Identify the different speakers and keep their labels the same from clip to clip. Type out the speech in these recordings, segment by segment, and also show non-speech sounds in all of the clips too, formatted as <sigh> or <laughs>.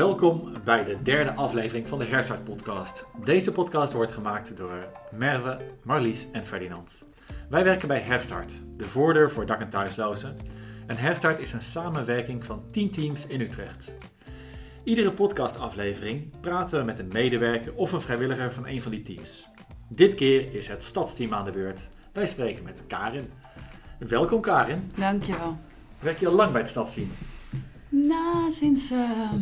Speaker 1: Welkom bij de derde aflevering van de Herstart podcast. Deze podcast wordt gemaakt door Merwe, Marlies en Ferdinand. Wij werken bij Herstart, de voordeur voor dak- en thuislozen. En Herstart is een samenwerking van 10 teams in Utrecht. Iedere podcastaflevering praten we met een medewerker of een vrijwilliger van een van die teams. Dit keer is het stadsteam aan de beurt. Wij spreken met Karin. Welkom Karin.
Speaker 2: Dankjewel.
Speaker 1: Werk je al lang bij het stadsteam?
Speaker 2: Nou, sinds, uh,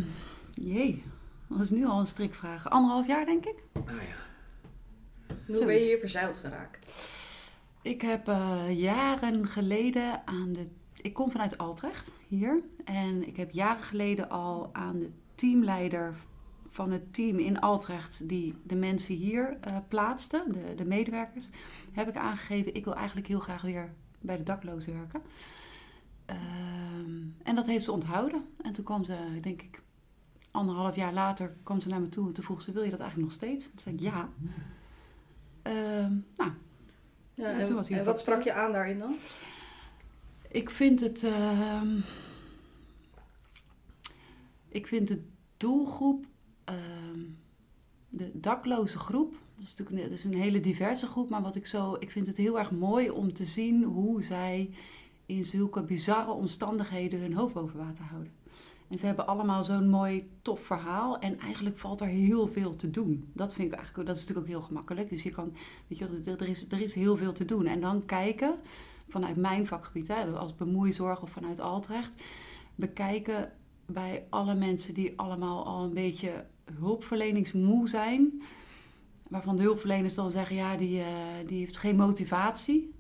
Speaker 2: jee, dat is nu al een strikvraag. Anderhalf jaar denk ik.
Speaker 1: Nou ja.
Speaker 3: Hoe ben je hier verzeild geraakt?
Speaker 2: Ik heb uh, jaren geleden aan de... Ik kom vanuit Altrecht, hier. En ik heb jaren geleden al aan de teamleider van het team in Altrecht... die de mensen hier uh, plaatste, de, de medewerkers... heb ik aangegeven, ik wil eigenlijk heel graag weer bij de daklozen werken. Um, en dat heeft ze onthouden. En toen kwam ze, denk ik, anderhalf jaar later kwam ze naar me toe. En toen vroeg ze, wil je dat eigenlijk nog steeds? Toen zei ik, ja. Um, nou,
Speaker 3: ja, en, toen was en wat sprak je aan daarin dan?
Speaker 2: Ik vind het... Uh, ik vind de doelgroep... Uh, de dakloze groep... Dat is natuurlijk dat is een hele diverse groep. Maar wat ik zo... Ik vind het heel erg mooi om te zien hoe zij in zulke bizarre omstandigheden hun hoofd boven water houden. En ze hebben allemaal zo'n mooi, tof verhaal. En eigenlijk valt er heel veel te doen. Dat vind ik eigenlijk, dat is natuurlijk ook heel gemakkelijk. Dus je kan, weet je, er is, er is heel veel te doen. En dan kijken, vanuit mijn vakgebied, hè, als bemoeizorg of vanuit Altrecht, bekijken bij alle mensen die allemaal al een beetje hulpverleningsmoe zijn. Waarvan de hulpverleners dan zeggen, ja, die, uh, die heeft geen motivatie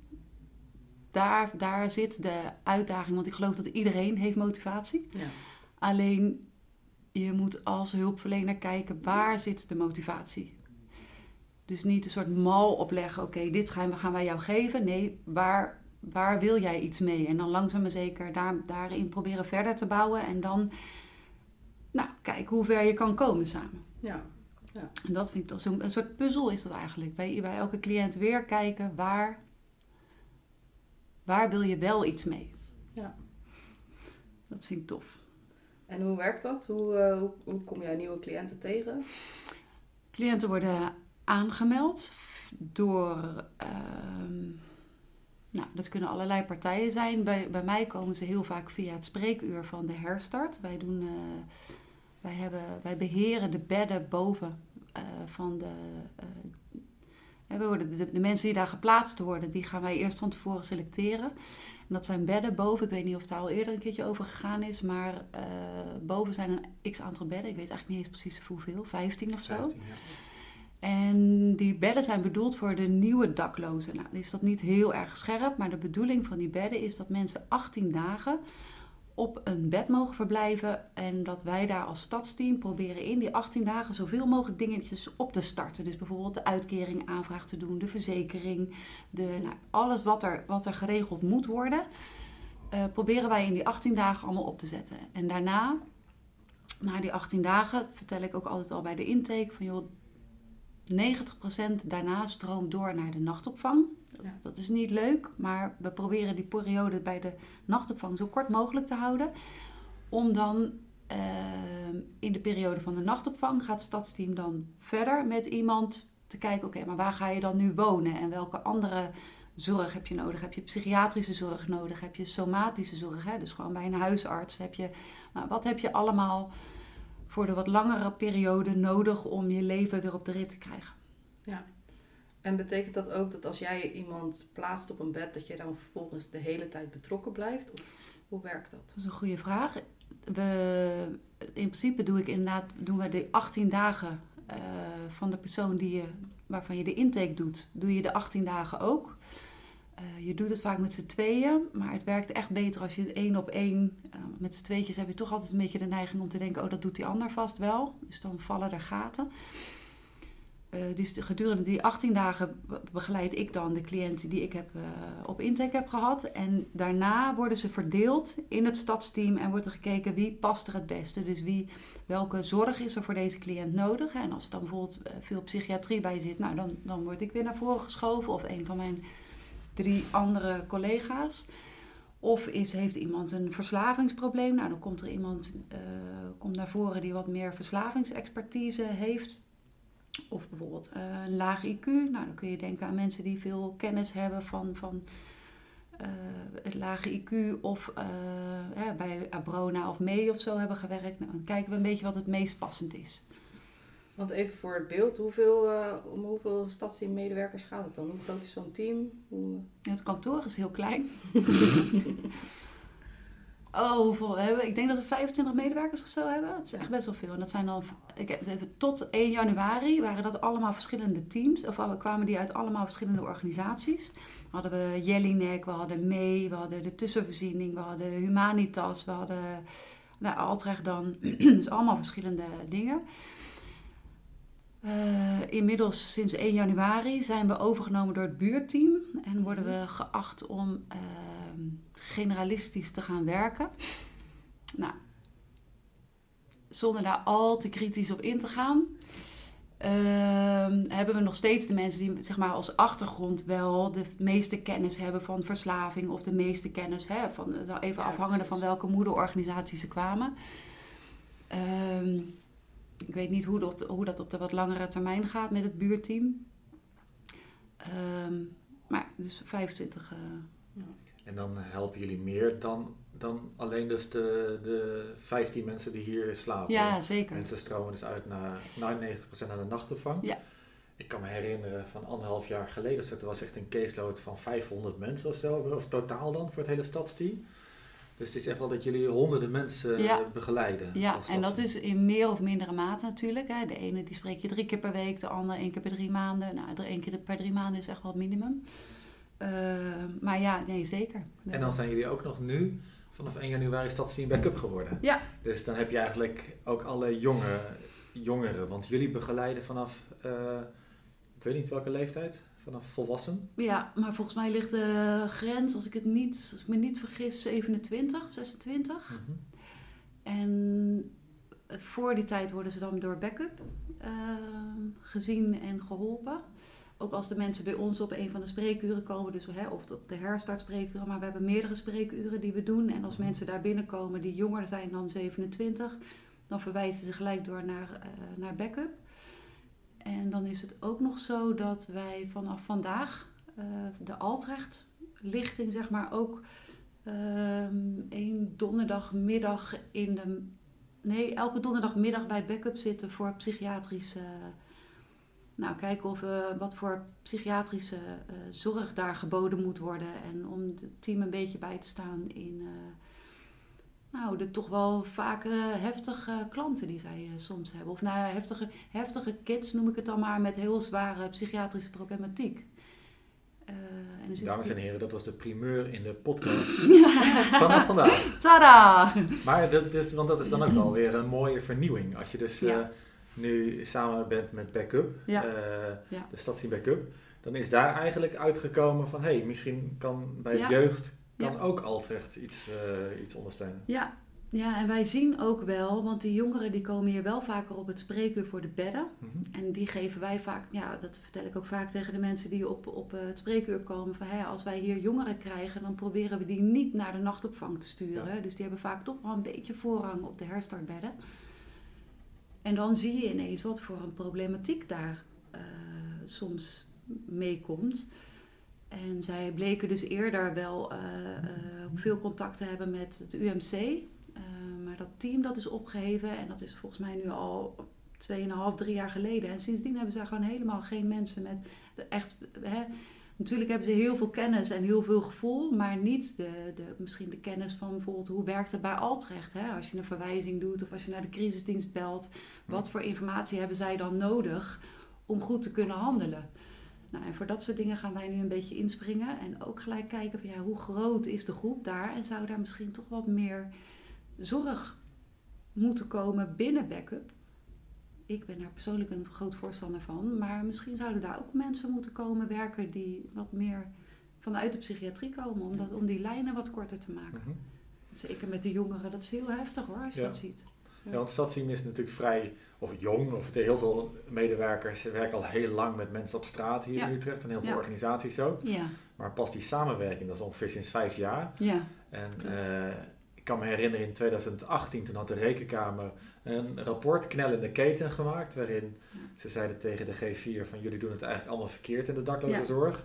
Speaker 2: daar, daar zit de uitdaging. Want ik geloof dat iedereen heeft motivatie. Ja. Alleen je moet als hulpverlener kijken waar zit de motivatie. Dus niet een soort mal opleggen. Oké, dit gaan, gaan wij jou geven. Nee, waar, waar wil jij iets mee? En dan langzaam maar zeker daar, daarin proberen verder te bouwen. En dan nou, kijken hoe ver je kan komen samen.
Speaker 3: Ja. ja.
Speaker 2: En dat vind ik toch zo'n een soort puzzel is dat eigenlijk. Bij, bij elke cliënt weer kijken waar Waar wil je wel iets mee?
Speaker 3: Ja.
Speaker 2: Dat vind ik tof.
Speaker 3: En hoe werkt dat? Hoe, uh, hoe, hoe, kom jij nieuwe cliënten tegen?
Speaker 2: Cliënten worden aangemeld door. Uh, nou, dat kunnen allerlei partijen zijn. Bij, bij mij komen ze heel vaak via het spreekuur van de herstart. Wij, doen, uh, wij, hebben, wij beheren de bedden boven uh, van de we worden de, de, mensen die daar geplaatst worden, die gaan wij eerst van tevoren selecteren. En dat zijn bedden boven. Ik weet niet of het daar al eerder een keertje over gegaan is. Maar uh, boven zijn een x aantal bedden. Ik weet eigenlijk niet eens precies hoeveel. 15 of zo.
Speaker 1: 15, ja.
Speaker 2: En die bedden zijn bedoeld voor de nieuwe daklozen. Nou, is dat niet heel erg scherp. Maar de bedoeling van die bedden is dat mensen 18 dagen op een bed mogen verblijven. En dat wij daar als stadsteam proberen in die 18 dagen zoveel mogelijk dingetjes op te starten. Dus bijvoorbeeld de uitkering aanvraag te doen, de verzekering, de, nou, alles wat er, wat er geregeld moet worden. Uh, proberen wij in die 18 dagen allemaal op te zetten. En daarna, na die 18 dagen, vertel ik ook altijd al bij de intake van joh, 90% daarna stroomt door naar de nachtopvang. Ja. Dat is niet leuk, maar we proberen die periode bij de nachtopvang zo kort mogelijk te houden. Om dan uh, in de periode van de nachtopvang gaat het stadsteam dan verder met iemand te kijken: oké, okay, maar waar ga je dan nu wonen en welke andere zorg heb je nodig? Heb je psychiatrische zorg nodig? Heb je somatische zorg? Hè? Dus gewoon bij een huisarts. Heb je, nou, wat heb je allemaal voor de wat langere periode nodig om je leven weer op de rit te krijgen?
Speaker 3: Ja. En betekent dat ook dat als jij iemand plaatst op een bed, dat je dan vervolgens de hele tijd betrokken blijft? Of hoe werkt dat?
Speaker 2: Dat is een goede vraag. We, in principe doe ik inderdaad, doen we de 18 dagen uh, van de persoon die je, waarvan je de intake doet, doe je de 18 dagen ook. Uh, je doet het vaak met z'n tweeën, maar het werkt echt beter als je het één op één. Uh, met z'n tweetjes heb je toch altijd een beetje de neiging om te denken: oh, dat doet die ander vast wel. Dus dan vallen er gaten. Uh, dus gedurende die 18 dagen begeleid ik dan de cliënten die ik heb, op intake heb gehad. En daarna worden ze verdeeld in het stadsteam en wordt er gekeken wie past er het beste. Dus wie, welke zorg is er voor deze cliënt nodig. En als er dan bijvoorbeeld veel psychiatrie bij zit, nou, dan, dan word ik weer naar voren geschoven of een van mijn drie andere collega's. Of is, heeft iemand een verslavingsprobleem? Nou, dan komt er iemand uh, komt naar voren die wat meer verslavingsexpertise heeft. Of bijvoorbeeld uh, een laag IQ. Nou, dan kun je denken aan mensen die veel kennis hebben van, van uh, het lage IQ. Of bij Abrona of Mee of zo hebben gewerkt. Nou, dan kijken we een beetje wat het meest passend is.
Speaker 3: Want even voor het beeld, hoeveel, uh, om hoeveel stadsteammedewerkers gaat het dan? Hoe groot is zo'n team? Hoe...
Speaker 2: het kantoor is heel klein. <laughs> oh, hoeveel hebben we? Ik denk dat we 25 medewerkers of zo hebben. Het is echt best wel veel. En dat zijn dan, ik heb, tot 1 januari waren dat allemaal verschillende teams. Of kwamen die uit allemaal verschillende organisaties. Hadden we Jellinek, we hadden Mee, we hadden de Tussenvoorziening, we hadden Humanitas, we hadden nou, Altrecht dan. <clears throat> dus allemaal verschillende dingen. Uh, inmiddels sinds 1 januari zijn we overgenomen door het buurteam en worden we geacht om uh, generalistisch te gaan werken. Nou, zonder daar al te kritisch op in te gaan, uh, hebben we nog steeds de mensen die zeg maar, als achtergrond wel de meeste kennis hebben van verslaving of de meeste kennis, hè, van, even afhangende van welke moederorganisatie ze kwamen. Ehm, ik weet niet hoe dat, hoe dat op de wat langere termijn gaat met het buurteam. Um, maar dus 25. Uh,
Speaker 1: ja. En dan helpen jullie meer dan, dan alleen dus de, de 15 mensen die hier slapen.
Speaker 2: Ja, zeker.
Speaker 1: Mensen stromen dus uit naar, naar 90% naar de nachtopvang.
Speaker 2: Ja.
Speaker 1: Ik kan me herinneren van anderhalf jaar geleden, dus het was echt een caseload van 500 mensen of zo, of totaal dan voor het hele stadsteam. Dus het is echt wel dat jullie honderden mensen
Speaker 2: ja.
Speaker 1: begeleiden.
Speaker 2: Ja, en dat is in meer of mindere mate natuurlijk. Hè. De ene die spreek je drie keer per week, de andere één keer per drie maanden. Nou, één keer per drie maanden is echt wel het minimum. Uh, maar ja, nee, zeker.
Speaker 1: En dan zijn jullie ook nog nu vanaf 1 januari stadsteam backup geworden.
Speaker 2: Ja.
Speaker 1: Dus dan heb je eigenlijk ook alle jonge, jongeren. Want jullie begeleiden vanaf, uh, ik weet niet welke leeftijd, vanaf volwassen?
Speaker 2: Ja, maar volgens mij ligt de grens, als ik het niet, als ik me niet vergis, 27 of 26. Mm -hmm. En voor die tijd worden ze dan door backup uh, gezien en geholpen. Ook als de mensen bij ons op een van de spreekuren komen, dus hè, of op de herstart spreekuren, maar we hebben meerdere spreekuren die we doen. En als mensen daar binnenkomen die jonger zijn dan 27, dan verwijzen ze gelijk door naar, uh, naar backup. En dan is het ook nog zo dat wij vanaf vandaag uh, de Altrecht-lichting, zeg maar, ook um, één donderdagmiddag in de. Nee, elke donderdagmiddag bij backup zitten voor psychiatrische. Nou, kijken of we wat voor psychiatrische uh, zorg daar geboden moet worden. En om het team een beetje bij te staan in. Uh, de toch wel vaak uh, heftige klanten die zij uh, soms hebben. Of nou, heftige, heftige kids noem ik het dan maar, met heel zware psychiatrische problematiek.
Speaker 1: Uh, en Dames en heren, dat was de primeur in de podcast <laughs> vanaf vandaag.
Speaker 2: Tada!
Speaker 1: Maar dat is, want dat is dan ook wel weer een mooie vernieuwing. Als je dus ja. nu samen bent met Backup,
Speaker 2: ja.
Speaker 1: ja. de Stadsie Backup, dan is daar eigenlijk uitgekomen van, hé, hey, misschien kan bij jeugd kan ook Altrecht iets, uh, iets ondersteunen.
Speaker 2: Ja. Ja, en wij zien ook wel, want die jongeren die komen hier wel vaker op het spreekuur voor de bedden. Mm -hmm. En die geven wij vaak, ja, dat vertel ik ook vaak tegen de mensen die op, op het spreekuur komen. Van hey, als wij hier jongeren krijgen, dan proberen we die niet naar de nachtopvang te sturen. Ja. Dus die hebben vaak toch wel een beetje voorrang op de herstartbedden. En dan zie je ineens wat voor een problematiek daar uh, soms meekomt. En zij bleken dus eerder wel uh, uh, veel contact te hebben met het UMC. Dat team dat is opgeheven en dat is volgens mij nu al 2,5, 3 jaar geleden. En sindsdien hebben ze gewoon helemaal geen mensen met echt. Hè, natuurlijk hebben ze heel veel kennis en heel veel gevoel, maar niet de, de, misschien de kennis van bijvoorbeeld hoe werkt het bij Altrecht. Hè? Als je een verwijzing doet of als je naar de crisisdienst belt, wat voor informatie hebben zij dan nodig om goed te kunnen handelen? Nou, en voor dat soort dingen gaan wij nu een beetje inspringen. En ook gelijk kijken van ja, hoe groot is de groep daar? En zou daar misschien toch wat meer zorg moeten komen binnen backup? Ik ben daar persoonlijk een groot voorstander van. Maar misschien zouden daar ook mensen moeten komen werken die wat meer vanuit de psychiatrie komen. Om, dat, om die lijnen wat korter te maken. Mm -hmm. Zeker met de jongeren, dat is heel heftig hoor, als je
Speaker 1: ja.
Speaker 2: dat ziet.
Speaker 1: Ja, want Stadsteam is natuurlijk vrij, of jong, of de, heel veel medewerkers werken al heel lang met mensen op straat hier
Speaker 2: Ja.
Speaker 1: in Utrecht en heel veel
Speaker 2: Ja.
Speaker 1: organisaties ook.
Speaker 2: Ja,
Speaker 1: Maar pas die samenwerking, dat is ongeveer sinds vijf jaar.
Speaker 2: ja,
Speaker 1: En
Speaker 2: Klopt.
Speaker 1: Ik kan me herinneren in 2018, toen had de Rekenkamer een rapport knellende keten gemaakt, waarin ze zeiden tegen de G4 van jullie doen het eigenlijk allemaal verkeerd in de dakloze
Speaker 2: Ja.
Speaker 1: zorg.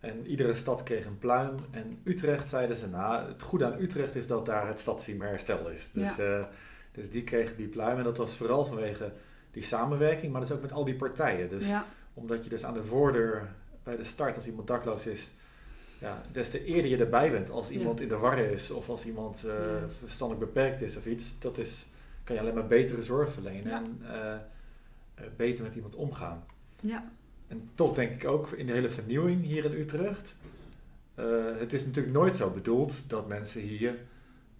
Speaker 1: En iedere stad kreeg een pluim. En Utrecht zeiden ze, nou, het goede aan Utrecht is dat daar het stadsteam herstel is. Dus, eh, dus die kregen die pluim. En dat was vooral vanwege die samenwerking, maar dus ook met al die partijen. Dus
Speaker 2: ja,
Speaker 1: omdat je dus aan de voordeur bij de start, als iemand dakloos is, ja, des te eerder je erbij bent als
Speaker 2: Ja.
Speaker 1: iemand in de war is of als iemand
Speaker 2: Ja.
Speaker 1: verstandelijk beperkt is of iets, dat is, kan je alleen maar betere zorg verlenen
Speaker 2: Ja.
Speaker 1: en eh, eh, beter met iemand omgaan.
Speaker 2: ja,
Speaker 1: En toch denk ik ook in de hele vernieuwing hier in Utrecht, het is natuurlijk nooit zo bedoeld dat mensen hier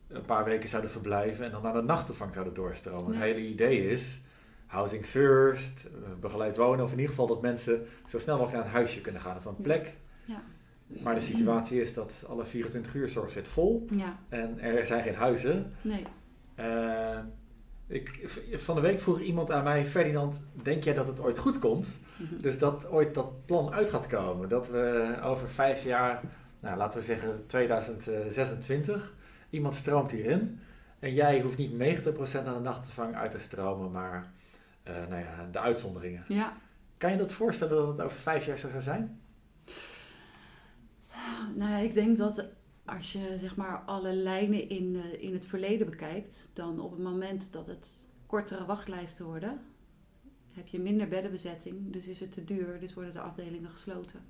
Speaker 1: een paar weken zouden verblijven en dan naar de nachtopvang zouden doorstromen. Het hele idee is housing first, begeleid wonen, of in ieder geval dat mensen zo snel mogelijk naar een huisje kunnen gaan of een plek.
Speaker 2: Ja.
Speaker 1: Maar de situatie is dat alle 24 uur zorg zit vol
Speaker 2: ja,
Speaker 1: en er zijn geen huizen.
Speaker 2: nee.
Speaker 1: Eh, ik, van de week vroeg iemand aan mij, Ferdinand, denk jij dat het ooit goed komt?
Speaker 2: Mhm.
Speaker 1: Dus dat ooit dat plan uit gaat komen. Dat we over vijf jaar, nou, laten we zeggen 2026, iemand stroomt hierin. En jij hoeft niet 90% aan de nachtopvang uit te stromen, maar eh, nou ja, de uitzonderingen.
Speaker 2: Ja,
Speaker 1: Kan je dat voorstellen dat het over vijf jaar zo zou zijn?
Speaker 2: Nou ja, ik denk dat als je zeg maar alle lijnen in, eh, in het verleden bekijkt, dan op het moment dat het kortere wachtlijsten worden, heb je minder beddenbezetting, dus is het te duur, dus worden de afdelingen gesloten.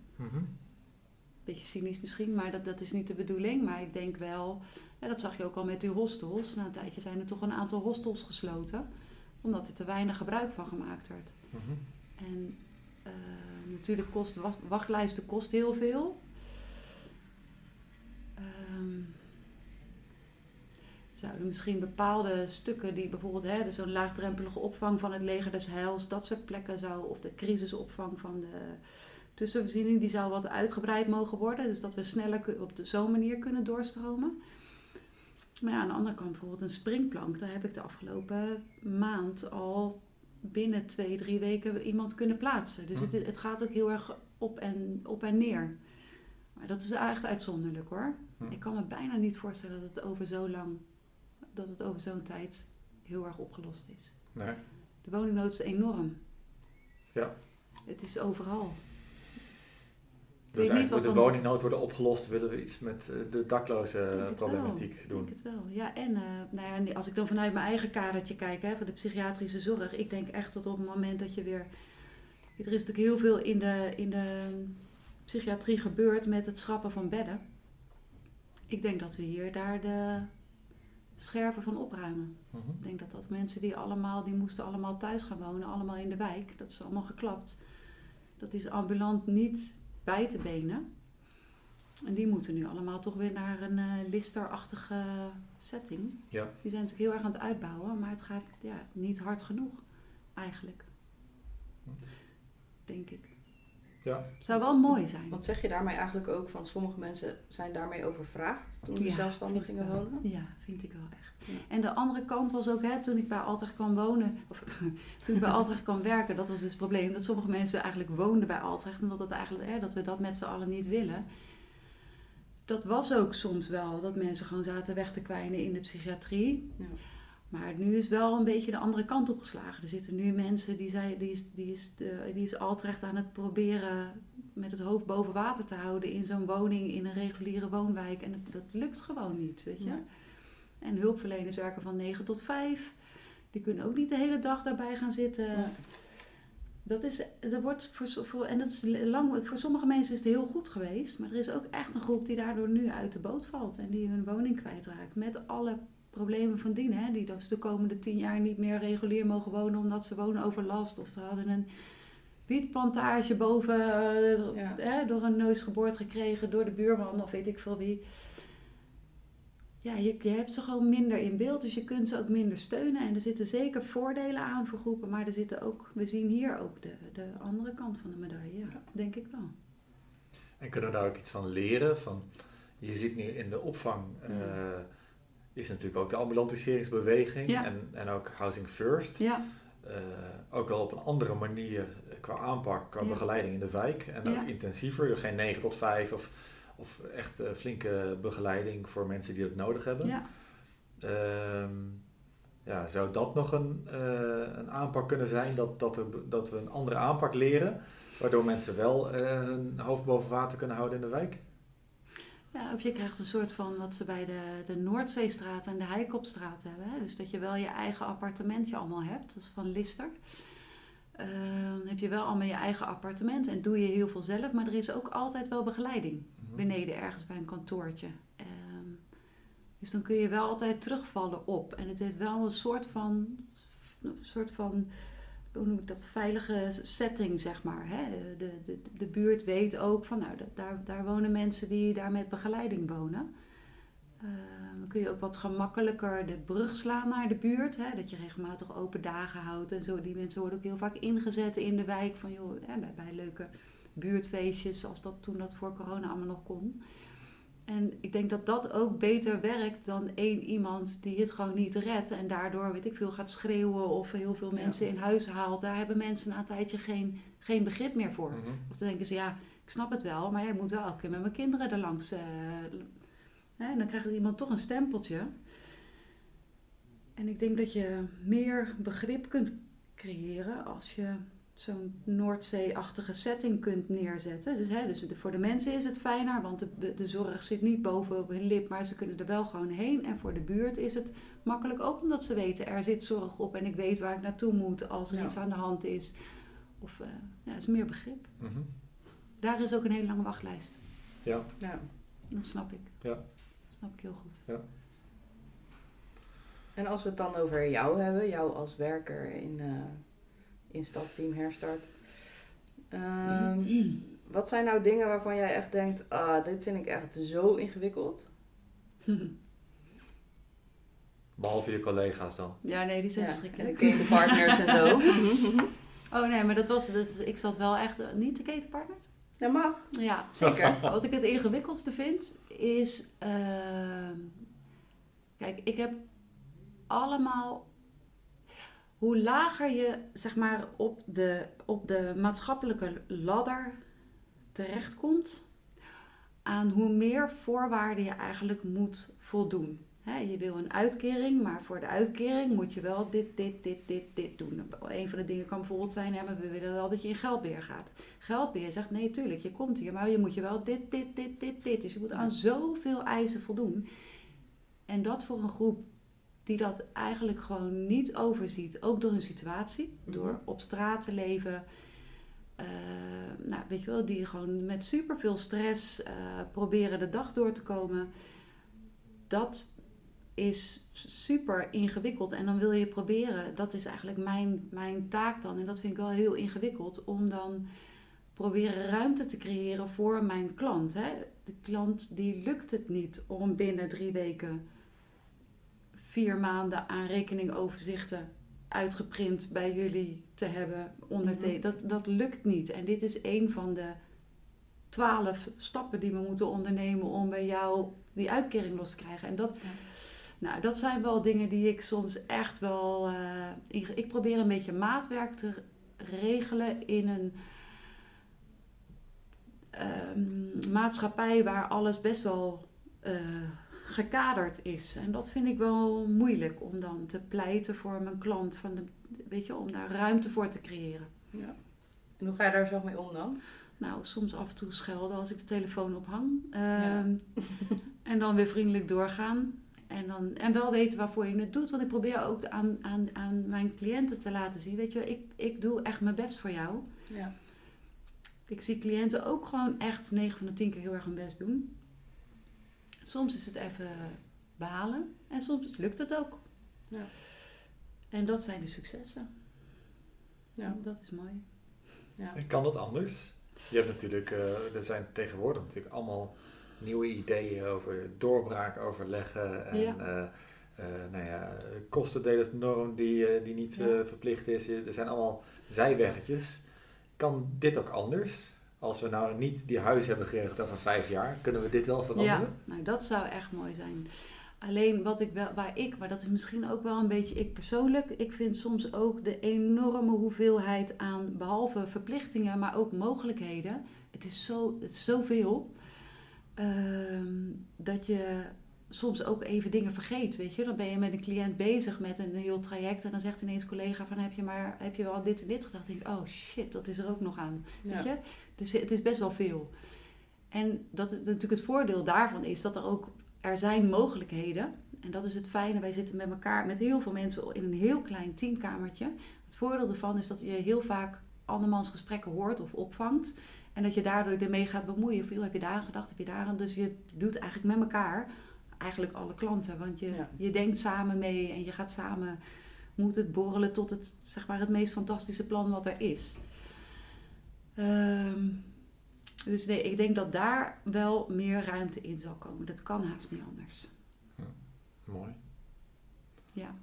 Speaker 2: Beetje cynisch misschien, maar dat, dat is niet de bedoeling. Maar ik denk wel, ja, dat zag je ook al met die hostels. Na een tijdje zijn er toch een aantal hostels gesloten, omdat er te weinig gebruik van gemaakt werd.
Speaker 1: Mhm.
Speaker 2: En eh, natuurlijk kost wacht- wachtlijsten kost heel veel. Ehm, zouden misschien bepaalde stukken die bijvoorbeeld hè, dus zo'n laagdrempelige opvang van het leger des heils, dat soort plekken zou, of de crisisopvang van de tussenvoorziening, die zou wat uitgebreid mogen worden. Dus dat we sneller op de- zo'n manier kunnen doorstromen. Maar ja, aan de andere kant bijvoorbeeld een springplank. Daar heb ik de afgelopen maand al binnen twee, drie weken iemand kunnen plaatsen. Dus het, het gaat ook heel erg op en, op en neer. Maar dat is echt uitzonderlijk hoor.
Speaker 1: Hm.
Speaker 2: Ik kan me bijna niet voorstellen dat het over zo lang, dat het over zo'n tijd heel erg opgelost is.
Speaker 1: Nee.
Speaker 2: De woningnood is enorm.
Speaker 1: Ja.
Speaker 2: Het is overal.
Speaker 1: Dus
Speaker 2: weet niet
Speaker 1: eigenlijk moet de woningnood worden opgelost, willen we iets met eh, de dakloze problematiek
Speaker 2: wel. Ik
Speaker 1: doen.
Speaker 2: denk het wel. Ja, en eh, nou ja, als ik dan vanuit mijn eigen kadertje kijk, hè, van de psychiatrische zorg, ik denk echt dat op het moment dat je weer. Er is natuurlijk heel veel in de, in de psychiatrie gebeurd met het schrappen van bedden. Ik denk dat we hier daar de scherven van opruimen.
Speaker 1: Mhm.
Speaker 2: Ik denk dat dat mensen die allemaal, die moesten allemaal thuis gaan wonen, allemaal in de wijk, dat is allemaal geklapt. Dat is ambulant niet bij te benen. En die moeten nu allemaal toch weer naar een eh listerachtige setting.
Speaker 1: Ja.
Speaker 2: Die zijn natuurlijk heel erg aan het uitbouwen, maar het gaat ja, niet hard genoeg eigenlijk. Denk ik.
Speaker 1: Ja.
Speaker 2: Zou wel mooi zijn.
Speaker 3: Want zeg je daarmee eigenlijk ook van sommige mensen zijn daarmee overvraagd toen ze
Speaker 2: Ja,
Speaker 3: zelfstandig gingen
Speaker 2: wel.
Speaker 3: wonen?
Speaker 2: Ja, vind ik wel echt.
Speaker 3: Ja.
Speaker 2: En de andere kant was ook, hè, toen ik bij Altrecht kwam wonen, of <laughs> toen ik bij Altrecht kwam werken, dat was dus het probleem. Dat sommige mensen eigenlijk woonden bij Altrecht en dat, het eigenlijk, hè, dat we dat met z'n allen niet willen. Dat was ook soms wel, dat mensen gewoon zaten weg te kwijnen in de psychiatrie.
Speaker 3: Ja.
Speaker 2: Maar nu is wel een beetje de andere kant opgeslagen. Er zitten nu mensen die, zijn, die, is, die, is, de, die is Altrecht aan het proberen met het hoofd boven water te houden in zo'n woning in een reguliere woonwijk. En het- dat lukt gewoon niet, weet je. En hulpverleners werken van 9 tot 5. Die kunnen ook niet de hele dag daarbij gaan zitten. Dat is, dat wordt voor, voor, en dat is lang, voor sommige mensen is het heel goed geweest. Maar er is ook echt een groep die daardoor nu uit de boot valt. En die hun woning kwijtraakt. Met alle problemen van dien. Hè? Die dus de komende tien jaar niet meer regulier mogen wonen. Omdat ze wonen overlast. Of ze hadden een wietplantage boven eh,
Speaker 3: Ja.
Speaker 2: hè, door een neus geboord gekregen. Door de buurman of weet ik veel wie. Ja, je, je hebt ze gewoon minder in beeld, dus je kunt ze ook minder steunen. En er zitten zeker voordelen aan voor groepen, maar er zitten ook, we zien hier ook de, de andere kant van de medaille, ja, denk ik wel.
Speaker 1: En kunnen we daar ook iets van leren? Van, je ziet nu in de opvang eh, is natuurlijk ook de ambulantiseringsbeweging
Speaker 2: Ja.
Speaker 1: en, en ook Housing First.
Speaker 2: Ja,
Speaker 1: Eh, ook al op een andere manier eh, qua aanpak, qua
Speaker 2: Ja.
Speaker 1: begeleiding in de wijk. En ook intensiever, dus geen 9 tot 5 of, of echt eh, flinke begeleiding voor mensen die dat nodig hebben.
Speaker 2: Ja.
Speaker 1: Ehm, ja, zou dat nog een, een aanpak kunnen zijn? Dat, dat, er, dat we een andere aanpak leren, waardoor mensen wel hun hoofd boven water kunnen houden in de wijk?
Speaker 2: Ja, of je krijgt een soort van wat ze bij de, de Noordzeestraat en de Heikopstraat hebben. Hè? Dus dat je wel je eigen appartementje allemaal hebt. Dat is van Lister. Eh, Dan heb je wel allemaal je eigen appartement en doe je heel veel zelf. Maar er is ook altijd wel begeleiding
Speaker 1: Mhm.
Speaker 2: beneden ergens bij een kantoortje. Ehm, dus dan kun je wel altijd terugvallen op. En het heeft wel een soort van, een soort van hoe noem ik dat, veilige setting, zeg maar. Hè? De, de, de buurt weet ook van, nou, da- daar, daar wonen mensen die daar met begeleiding wonen. Ehm, dan kun je ook wat gemakkelijker de brug slaan naar de buurt. Hè? Dat je regelmatig open dagen houdt en zo. Die mensen worden ook heel vaak ingezet in de wijk. Van, joh, hè, bij, bij leuke buurtfeestjes, als dat toen dat voor corona allemaal nog kon. En ik denk dat dat ook beter werkt dan één iemand die het gewoon niet redt. En daardoor, weet ik veel, gaat schreeuwen of heel veel
Speaker 3: Ja.
Speaker 2: mensen in huis haalt. Daar hebben mensen na een tijdje geen, geen begrip meer voor.
Speaker 1: Mhm.
Speaker 2: Of dan denken ze, ja, ik snap het wel, maar jij moet wel elke keer met mijn kinderen er langs. eh, en dan krijgt iemand toch een stempeltje. En ik denk dat je meer begrip kunt creëren als je zo'n Noordzee-achtige setting kunt neerzetten. Dus, hè, dus voor de mensen is het fijner, want de, de zorg zit niet boven op hun lip, maar ze kunnen er wel gewoon heen. En voor de buurt is het makkelijk ook omdat ze weten, er zit zorg op en ik weet waar ik naartoe moet als er
Speaker 3: Ja.
Speaker 2: iets aan de hand is. Of eh, ja, is meer begrip.
Speaker 1: Mhm.
Speaker 2: Daar is ook een hele lange wachtlijst.
Speaker 1: Ja,
Speaker 3: Ja.
Speaker 2: Dat snap ik.
Speaker 1: Ja.
Speaker 2: Dat snap ik heel goed.
Speaker 3: En als we het dan over jou hebben, jou als werker in, in Stadsteam Herstart. Ehm, wat zijn nou dingen waarvan jij echt denkt, ah, dit vind ik echt zo ingewikkeld? <laughs>
Speaker 1: behalve je collega's dan.
Speaker 2: ja, nee, die zijn
Speaker 3: Ja, en de
Speaker 2: verschrikkelijk.
Speaker 3: ketenpartners en zo. <laughs> <laughs>
Speaker 2: Oh nee, maar dat was, dat, ik zat wel echt, eh, niet de ketenpartner?
Speaker 3: Dat mag,
Speaker 2: Ja,
Speaker 3: zeker.
Speaker 2: Wat ik het ingewikkeldste vind is. ehm, kijk, ik heb allemaal. Hoe lager je zeg maar op de, op de maatschappelijke ladder terechtkomt, aan hoe meer voorwaarden je eigenlijk moet voldoen. Je wil een uitkering, maar voor de uitkering moet je wel dit, dit, dit, dit, dit doen. Een van de dingen kan bijvoorbeeld zijn, maar we willen wel dat je in geldbeheer gaat. Geldbeheer zegt, nee, tuurlijk, je komt hier, maar je moet je wel dit, dit, dit, dit, dit. Dus je moet aan zoveel eisen voldoen. En dat voor een groep die dat eigenlijk gewoon niet overziet, ook door hun situatie,
Speaker 3: Mhm.
Speaker 2: door op straat te leven. eh, nou, weet je wel, die gewoon met superveel stress eh, proberen de dag door te komen. Dat is super ingewikkeld. En dan wil je proberen, dat is eigenlijk mijn, mijn taak dan. En dat vind ik wel heel ingewikkeld, om dan proberen ruimte te creëren voor mijn klant. Hè. De klant die lukt het niet om binnen drie weken vier maanden aan rekeningoverzichten uitgeprint bij jullie te hebben. Onderte-
Speaker 3: Mhm.
Speaker 2: dat, dat lukt niet. En dit is een van de twaalf stappen die we moeten ondernemen om bij jou die uitkering los te krijgen. En dat,
Speaker 3: Ja.
Speaker 2: nou, dat zijn wel dingen die ik soms echt wel. eh, ik probeer een beetje maatwerk te regelen in een ehm, maatschappij waar alles best wel eh, gekaderd is. En dat vind ik wel moeilijk om dan te pleiten voor mijn klant. Van de, weet je, om daar ruimte voor te creëren.
Speaker 3: Ja. En hoe ga je daar zo mee om dan?
Speaker 2: Nou, soms af en toe schelden als ik de telefoon ophang.
Speaker 3: Ja.
Speaker 2: Ehm, <laughs> en dan weer vriendelijk doorgaan. En, dan, en wel weten waarvoor je het doet. Want ik probeer ook aan, aan, aan mijn cliënten te laten zien. Weet je, ik, ik doe echt mijn best voor jou.
Speaker 3: Ja.
Speaker 2: Ik zie cliënten ook gewoon echt 9 van de 10 keer heel erg hun best doen. Soms is het even behalen. En soms lukt het ook.
Speaker 3: Ja.
Speaker 2: En dat zijn de successen.
Speaker 3: Ja.
Speaker 2: Dat is mooi.
Speaker 3: Ja.
Speaker 1: En kan dat anders? Je hebt natuurlijk, eh, er zijn tegenwoordig natuurlijk allemaal nieuwe ideeën over doorbraak overleggen en
Speaker 2: Ja.
Speaker 1: eh, eh, nou ja, kostendelersnorm die, die niet eh,
Speaker 2: Ja.
Speaker 1: verplicht is. Er zijn allemaal zijweggetjes. Kan dit ook anders? Als we nou niet die huis hebben geregeld over vijf jaar, kunnen we dit wel veranderen?
Speaker 2: Ja, nou dat zou echt mooi zijn. Alleen wat ik wel, waar ik, maar dat is misschien ook wel een beetje ik persoonlijk. Ik vind soms ook de enorme hoeveelheid aan, behalve verplichtingen, maar ook mogelijkheden. Het is, zo, het is zoveel. ehm, dat je soms ook even dingen vergeet, weet je. Dan ben je met een cliënt bezig met een heel traject en dan zegt ineens een collega van heb je maar heb je wel dit en dit gedacht? Dan denk ik, oh shit, dat is er ook nog aan, weet je. Dus het is best wel veel. En dat natuurlijk het voordeel daarvan is dat er ook er zijn mogelijkheden. En dat is het fijne. Wij zitten met elkaar, met heel veel mensen in een heel klein teamkamertje. Het voordeel ervan is dat je heel vaak andermans gesprekken hoort of opvangt. En dat je daardoor ermee gaat bemoeien. Van, heb je daar aan gedacht? Heb je daar aan? Dus je doet eigenlijk met elkaar eigenlijk alle klanten. Want je, je denkt samen mee en je gaat samen, moet het borrelen tot het, zeg maar, het meest fantastische plan wat er is. Um, dus nee, ik denk dat daar wel meer ruimte in zal komen. Dat kan haast niet anders.
Speaker 1: Ja, mooi.
Speaker 2: Ja.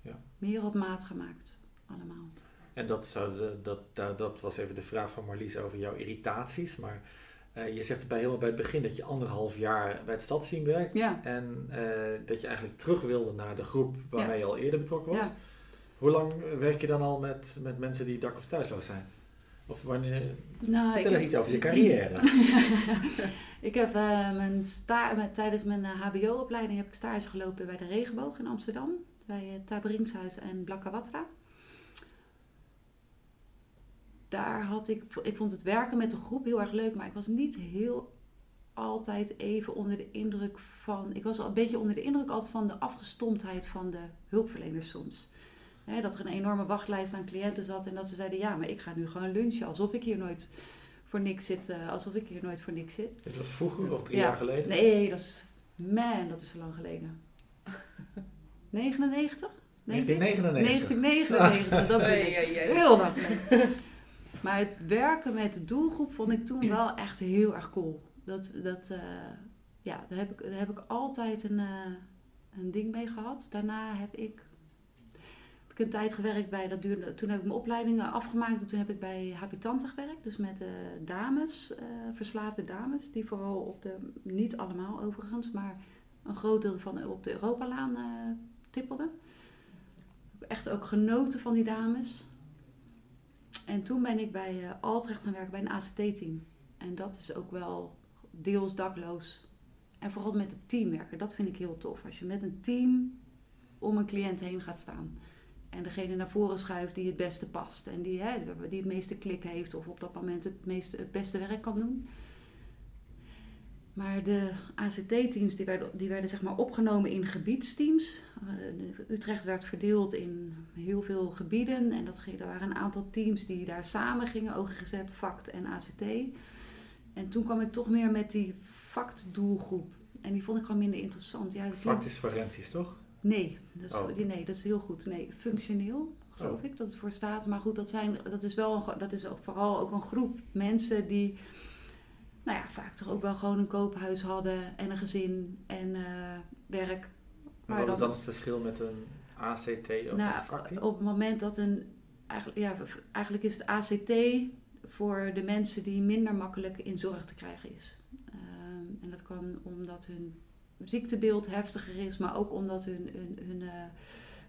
Speaker 2: ja. Meer op maat gemaakt, allemaal.
Speaker 1: En dat, zou de, dat, dat, dat was even de vraag van Marlies over jouw irritaties. Maar uh, je zegt bij helemaal bij het begin dat je anderhalf jaar bij het stadsteam werkt.
Speaker 2: Ja.
Speaker 1: En uh, dat je eigenlijk terug wilde naar de groep waarmee je al eerder betrokken was. Hoe lang werk je dan al met, met mensen die dak- of thuisloos zijn? Of wanneer... Nou, Vertel eens iets over je carrière. <laughs>
Speaker 2: ik heb uh, mijn sta tijdens mijn hbo-opleiding heb ik stage gelopen bij de Regenboog in Amsterdam. Bij het Taberingshuis en Blakkawatra. Daar had ik... Ik vond het werken met de groep heel erg leuk, maar ik was niet heel altijd even onder de indruk van... Ik was al een beetje onder de indruk altijd van de afgestomptheid van de hulpverleners soms dat er een enorme wachtlijst aan cliënten zat en dat ze zeiden: Ja, maar ik ga nu gewoon lunchen alsof ik hier nooit voor niks zit. Uh, alsof ik hier nooit voor niks zit.
Speaker 1: Dit was vroeger of drie jaar geleden?
Speaker 2: Nee, dat is. Man, dat is zo lang geleden. 99?
Speaker 1: 1999.
Speaker 2: 1999, dat ben ik. Heel lang <laughs> Maar het werken met de doelgroep vond ik toen wel echt heel erg cool. Dat, dat, uh, ja, daar heb ik, daar heb ik altijd een, uh, een ding mee gehad. Daarna heb ik ik een tijd gewerkt bij, dat duurde, toen heb ik mijn opleidingen afgemaakt en toen heb ik bij Habitanten gewerkt. Dus met uh, dames, uh, verslaafde dames, die vooral op de, niet allemaal overigens, maar een groot deel van op de Europalaan uh, tippelden. Echt ook genoten van die dames. En toen ben ik bij Altrecht gaan werken bij een ACT-team. En dat is ook wel deels dakloos. En vooral met het team werken, dat vind ik heel tof. Als je met een team om een cliënt heen gaat staan. En degene naar voren schuift die het beste past. En die, hè, die het meeste klik heeft of op dat moment het, meeste, het beste werk kan doen. Maar de ACT-teams die werden, die werden zeg maar opgenomen in gebiedsteams. Uh, Utrecht werd verdeeld in heel veel gebieden. En dat, er waren een aantal teams die daar samen gingen. OGGZ, FACT en ACT. En toen kwam ik toch meer met die FACT-doelgroep. En die vond ik gewoon minder interessant. Ja,
Speaker 1: FACT is forensisch, toch?
Speaker 2: Nee dat, is, oh. nee, dat is heel goed. Nee, functioneel, geloof oh. ik, dat het voor staat. Maar goed, dat, zijn, dat is wel een, dat is ook vooral ook een groep mensen die, nou ja, vaak toch ook wel gewoon een koophuis hadden en een gezin en uh, werk.
Speaker 1: Maar wat dan, is dan het verschil met een ACT of nou, een vakteam?
Speaker 2: Op het moment dat een, eigenlijk, ja, eigenlijk is het ACT voor de mensen die minder makkelijk in zorg te krijgen is. Um, en dat kan omdat hun ziektebeeld heftiger is, maar ook omdat hun, hun, hun, uh,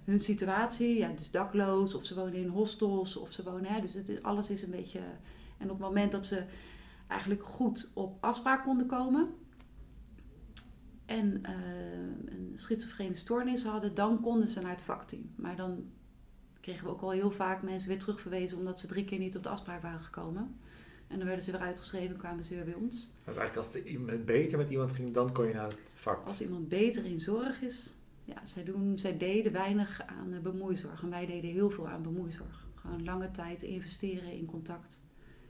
Speaker 2: hun situatie, ja, dus dakloos, of ze wonen in hostels, of ze wonen, hè, dus het alles is een beetje. En op het moment dat ze eigenlijk goed op afspraak konden komen en uh, een schizofrene stoornis hadden, dan konden ze naar het vakteam. Maar dan kregen we ook al heel vaak mensen weer terugverwezen omdat ze drie keer niet op de afspraak waren gekomen. En dan werden ze weer uitgeschreven en kwamen ze weer bij ons.
Speaker 1: Dus eigenlijk als het beter met iemand ging, dan kon je naar het vak.
Speaker 2: Als iemand beter in zorg is, ja, zij, doen, zij deden weinig aan bemoeizorg. En wij deden heel veel aan bemoeizorg. Gewoon lange tijd investeren in contact.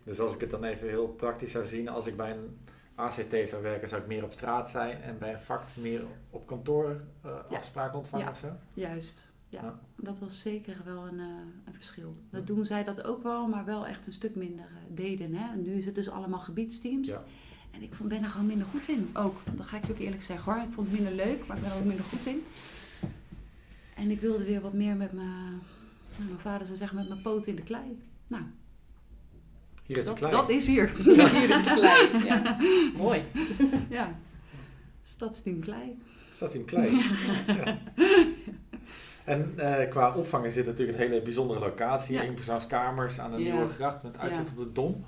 Speaker 1: Dus als ik het dan even heel praktisch zou zien, als ik bij een ACT zou werken, zou ik meer op straat zijn en bij een vak meer op kantoor uh, afspraken ontvangen
Speaker 2: ja.
Speaker 1: of zo?
Speaker 2: Juist, ja, dat was zeker wel een, uh, een verschil. Dat doen zij dat ook wel, maar wel echt een stuk minder uh, deden. Hè? En nu is het dus allemaal gebiedsteams. Ja. En ik ben er gewoon minder goed in. Ook, dat ga ik je ook eerlijk zeggen hoor. Ik vond het minder leuk, maar ik ben er ook minder goed in. En ik wilde weer wat meer met mijn, nou, mijn vader zou zeggen, met mijn poot in de klei. Nou,
Speaker 1: hier is
Speaker 2: dat,
Speaker 1: de klei.
Speaker 2: Dat is hier.
Speaker 3: hier is de klei. <laughs> Ja. Mooi.
Speaker 2: Ja, Stadsteam Klei.
Speaker 1: Stadsteam Klei. <laughs> ja. En uh, qua opvang is dit natuurlijk een hele bijzondere locatie. Ja. Eenpersoonskamers aan de Nieuwe Gracht met uitzicht op de Dom.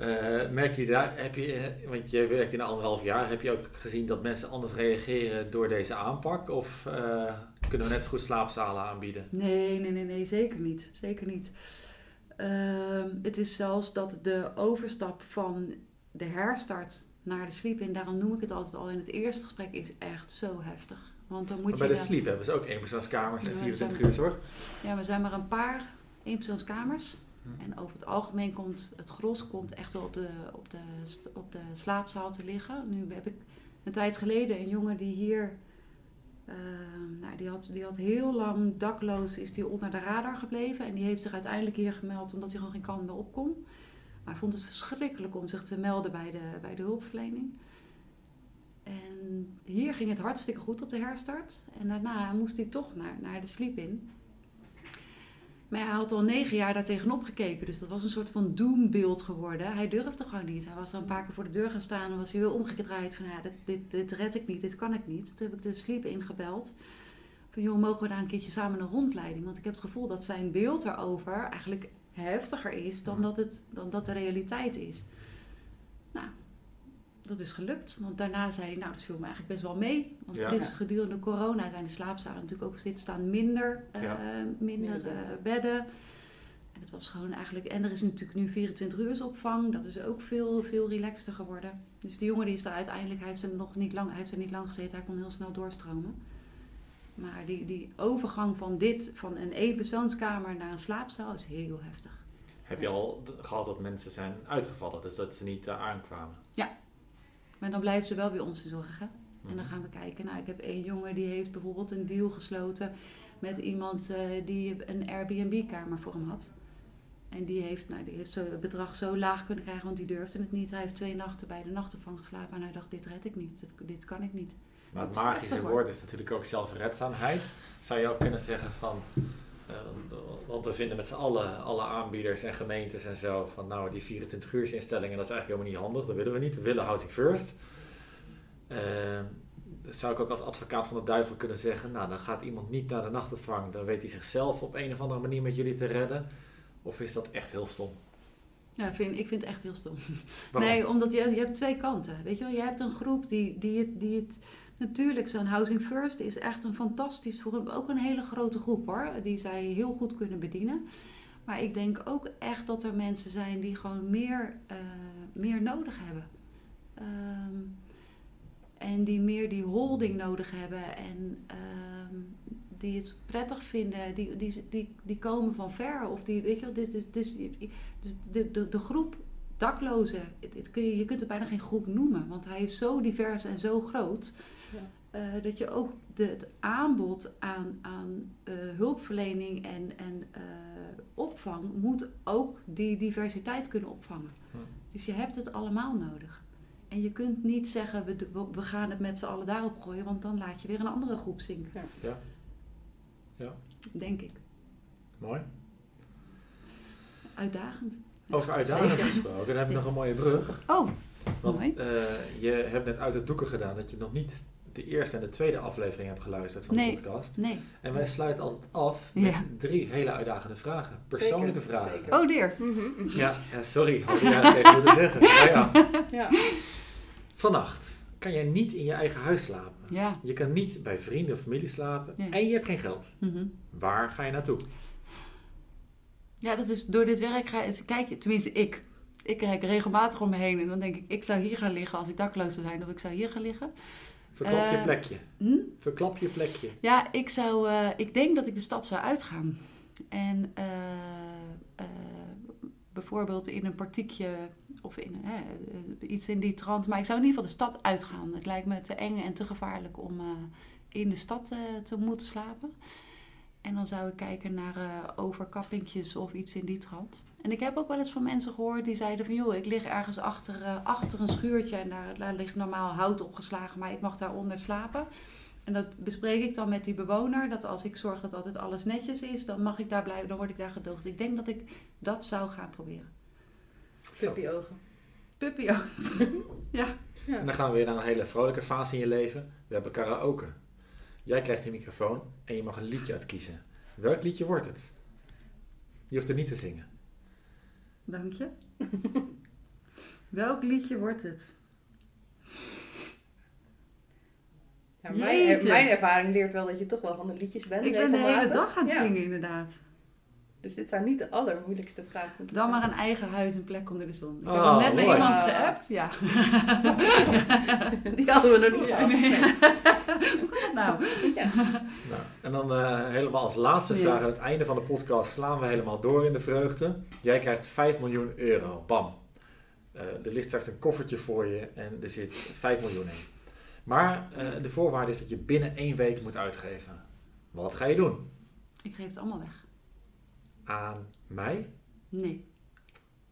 Speaker 1: Uh, merk je daar, heb je, eh, want je werkt in anderhalf jaar, heb je ook gezien dat mensen anders reageren door deze aanpak? Of uh, kunnen we net zo goed slaapzalen aanbieden?
Speaker 2: Nee, nee, nee, nee zeker niet. Zeker niet. Uh, het is zelfs dat de overstap van de herstart naar de sleep-in, daarom noem ik het altijd al in het eerste gesprek, is echt zo heftig. Want dan moet
Speaker 1: maar bij
Speaker 2: je
Speaker 1: de sleep hebben ze ook eenpersoonskamers en 24 uur zorg?
Speaker 2: Ja, we zijn maar een paar eenpersoonskamers. Hm. En over het algemeen komt het gros komt echt op de, op, de, op de slaapzaal te liggen. Nu heb ik een tijd geleden een jongen die hier, uh, nou, die, had, die had heel lang dakloos, is die onder de radar gebleven. En die heeft zich uiteindelijk hier gemeld omdat hij gewoon geen kant meer op kon. Maar hij vond het verschrikkelijk om zich te melden bij de, bij de hulpverlening. En hier ging het hartstikke goed op de herstart. En daarna moest hij toch naar, naar de sleep-in. Maar hij had al negen jaar daar tegenop gekeken. Dus dat was een soort van doembeeld geworden. Hij durfde gewoon niet. Hij was dan een paar keer voor de deur gaan staan en was hij weer omgedraaid. Van ja, dit, dit, dit red ik niet, dit kan ik niet. Toen heb ik de sleep ingebeld. Van joh, mogen we daar een keertje samen een rondleiding? Want ik heb het gevoel dat zijn beeld erover eigenlijk heftiger is dan dat, het, dan dat de realiteit is. Dat is gelukt. Want daarna zei hij, nou, dat viel me eigenlijk best wel mee. Want dit is gedurende corona zijn de slaapzalen natuurlijk ook steeds staan minder, uh, minder uh, bedden. En het was gewoon eigenlijk... En er is natuurlijk nu 24 uur opvang. Dat is ook veel, veel relaxter geworden. Dus die jongen die is er uiteindelijk... Hij heeft er nog niet lang, hij heeft er niet lang gezeten. Hij kon heel snel doorstromen. Maar die, die overgang van dit, van een eenpersoonskamer naar een slaapzaal, is heel heftig.
Speaker 1: Heb je al gehad dat mensen zijn uitgevallen, dus dat ze niet uh, aankwamen?
Speaker 2: Maar dan blijven ze wel bij ons zorgen. En dan mhm. gaan we kijken. Nou, ik heb één jongen die heeft bijvoorbeeld een deal gesloten met iemand uh, die een Airbnb-kamer voor hem had. En die heeft, nou, die heeft het bedrag zo laag kunnen krijgen, want die durfde het niet. Hij heeft twee nachten bij de nachtopvang geslapen en hij dacht, dit red ik niet, dit, dit kan ik niet.
Speaker 1: Maar het magische woord is natuurlijk ook zelfredzaamheid. Zou je ook kunnen zeggen van, want we vinden met z'n allen, alle aanbieders en gemeentes en zo, van nou die 24 uur instellingen, dat is eigenlijk helemaal niet handig, dat willen we niet. We willen housing first. Uh, zou ik ook als advocaat van de duivel kunnen zeggen, nou dan gaat iemand niet naar de nachtopvang, dan weet hij zichzelf op een of andere manier met jullie te redden. Of is dat echt heel stom?
Speaker 2: Ja, vind, ik vind het echt heel stom. Nee, omdat je, je hebt twee kanten. Weet je wel, je hebt een groep die, die, het, die het Natuurlijk, zo'n Housing First is echt een fantastisch, voor ook een hele grote groep hoor, die zij heel goed kunnen bedienen. Maar ik denk ook echt dat er mensen zijn die gewoon meer, uh, meer nodig hebben. Um, en die meer die holding nodig hebben en um, die het prettig vinden, die, die, die, die komen van ver. Of die, weet je wel, dit, dit, dit, de, de, de groep daklozen, het, kun je, je kunt het bijna geen groep noemen, want hij is zo divers en zo groot. Uh, dat je ook de, het aanbod aan, aan uh, hulpverlening en, en uh, opvang moet ook die diversiteit kunnen opvangen. Hm. Dus je hebt het allemaal nodig. En je kunt niet zeggen, we, we gaan het met z'n allen daarop gooien, want dan laat je weer een andere groep zinken.
Speaker 1: Ja. ja. ja.
Speaker 2: Denk ik.
Speaker 1: Mooi.
Speaker 2: Uitdagend.
Speaker 1: Over uitdagend gesproken, dan heb je nog een mooie brug.
Speaker 2: Oh,
Speaker 1: want, mooi. je hebt net uit het doeken gedaan dat je nog niet de eerste en de tweede aflevering heb geluisterd van de podcast.
Speaker 2: Nee.
Speaker 1: En wij sluiten altijd af met drie hele uitdagende vragen. Persoonlijke vragen. Zeker.
Speaker 2: Oh dear.
Speaker 1: Mhm, mhm. Ja, ja, sorry. Had ik even moeten zeggen. ja. <laughs> ja. Vannacht kan jij niet in je eigen huis slapen.
Speaker 2: Ja.
Speaker 1: Je kan niet bij vrienden of familie slapen. En je hebt geen geld. Mhm. Waar ga je naartoe?
Speaker 2: Ja, dat is door dit werk ga kijk je, tenminste ik. Ik kijk regelmatig om me heen en dan denk ik, ik zou hier gaan liggen als ik dakloos zou zijn, of ik zou hier gaan liggen.
Speaker 1: Verklap je eh, plekje. Hm? Verklap je plekje.
Speaker 2: Ja, ik zou, uh, ik denk dat ik de stad zou uitgaan. En uh, bijvoorbeeld in een partiekje of in iets in die trant. Maar ik zou in ieder geval de stad uitgaan. Het lijkt me te eng en te gevaarlijk om in de stad te moeten slapen. En dan zou ik kijken naar uh, overkappingjes of iets in die trant. En ik heb ook wel eens van mensen gehoord die zeiden van... joh, ik lig ergens achter, uh, achter een schuurtje en daar, daar ligt normaal hout opgeslagen... maar ik mag daaronder slapen. En dat bespreek ik dan met die bewoner. Dat als ik zorg dat altijd alles netjes is, dan mag ik daar blijven, dan word ik daar gedoogd. Ik denk dat ik dat zou gaan proberen.
Speaker 3: Puppy-ogen.
Speaker 2: Puppy-ogen. ja. <laughs>
Speaker 1: ja. En dan gaan we weer naar een hele vrolijke fase in je leven. We hebben karaoke. Jij krijgt een microfoon en je mag een liedje uitkiezen. Welk liedje wordt het? Je hoeft er niet te zingen.
Speaker 2: Dank je. Welk liedje wordt het?
Speaker 3: Ja, mijn,
Speaker 2: Jeetje.
Speaker 3: mijn ervaring leert wel dat je toch wel van de liedjes bent.
Speaker 2: Ik ben de hele dag aan het
Speaker 3: Ja.
Speaker 2: zingen, inderdaad.
Speaker 3: Dus dit zou niet de allermoeilijkste vraag moeten
Speaker 2: Dan
Speaker 3: zijn.
Speaker 2: maar een eigen huis, een plek onder de zon. Ik heb
Speaker 1: Oh,
Speaker 2: al net naar
Speaker 1: mooi.
Speaker 2: iemand
Speaker 3: Ah.
Speaker 2: geappt. Ja. <laughs>
Speaker 3: Die hadden we nog niet
Speaker 2: Ja, nee. <laughs> Hoe kan dat nou?
Speaker 1: Nou, en dan eh, helemaal als laatste
Speaker 2: Ja.
Speaker 1: vraag aan het einde van de podcast slaan we helemaal door in de vreugde. Jij krijgt 5 miljoen euro. Bam. Eh, er ligt straks een koffertje voor je en er zit 5 miljoen in. Maar eh, de voorwaarde is dat je binnen één week moet uitgeven. Wat ga je doen?
Speaker 2: Ik geef het allemaal weg.
Speaker 1: Aan mij?
Speaker 2: Nee.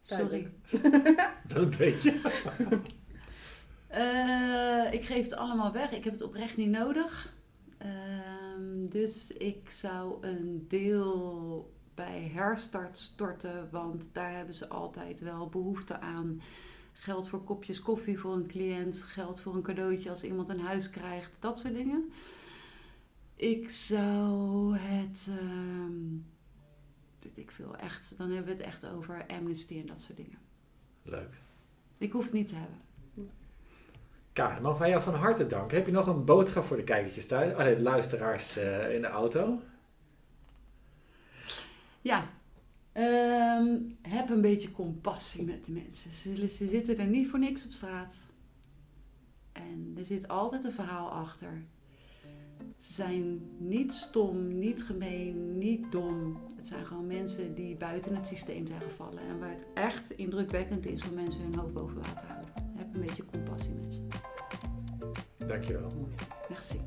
Speaker 2: Sorry. <laughs>
Speaker 1: Wel een beetje.
Speaker 2: Eh, ik geef het allemaal weg. Ik heb het oprecht niet nodig. Ehm, dus ik zou een deel bij herstart storten, want daar hebben ze altijd wel behoefte aan. Geld voor kopjes koffie voor een cliënt, geld voor een cadeautje als iemand een huis krijgt, dat soort dingen. Ik zou het, ehm weet ik veel, echt, dan hebben we het echt over amnesty en dat soort dingen.
Speaker 1: Leuk.
Speaker 2: Ik hoef het niet te hebben.
Speaker 1: Karen, mag wij jou van harte danken. Heb je nog een boodschap voor de kijkertjes thuis? Oh nee, de luisteraars eh, in de auto.
Speaker 2: Ja, ehm, heb een beetje compassie met de mensen. Ze, ze zitten er niet voor niks op straat. En er zit altijd een verhaal achter. Ze zijn niet stom, niet gemeen, niet dom. Het zijn gewoon mensen die buiten het systeem zijn gevallen. En waar het echt indrukwekkend is om mensen hun hoofd boven water te houden. Heb een beetje compassie met ze.
Speaker 1: Dankjewel.
Speaker 2: Merci.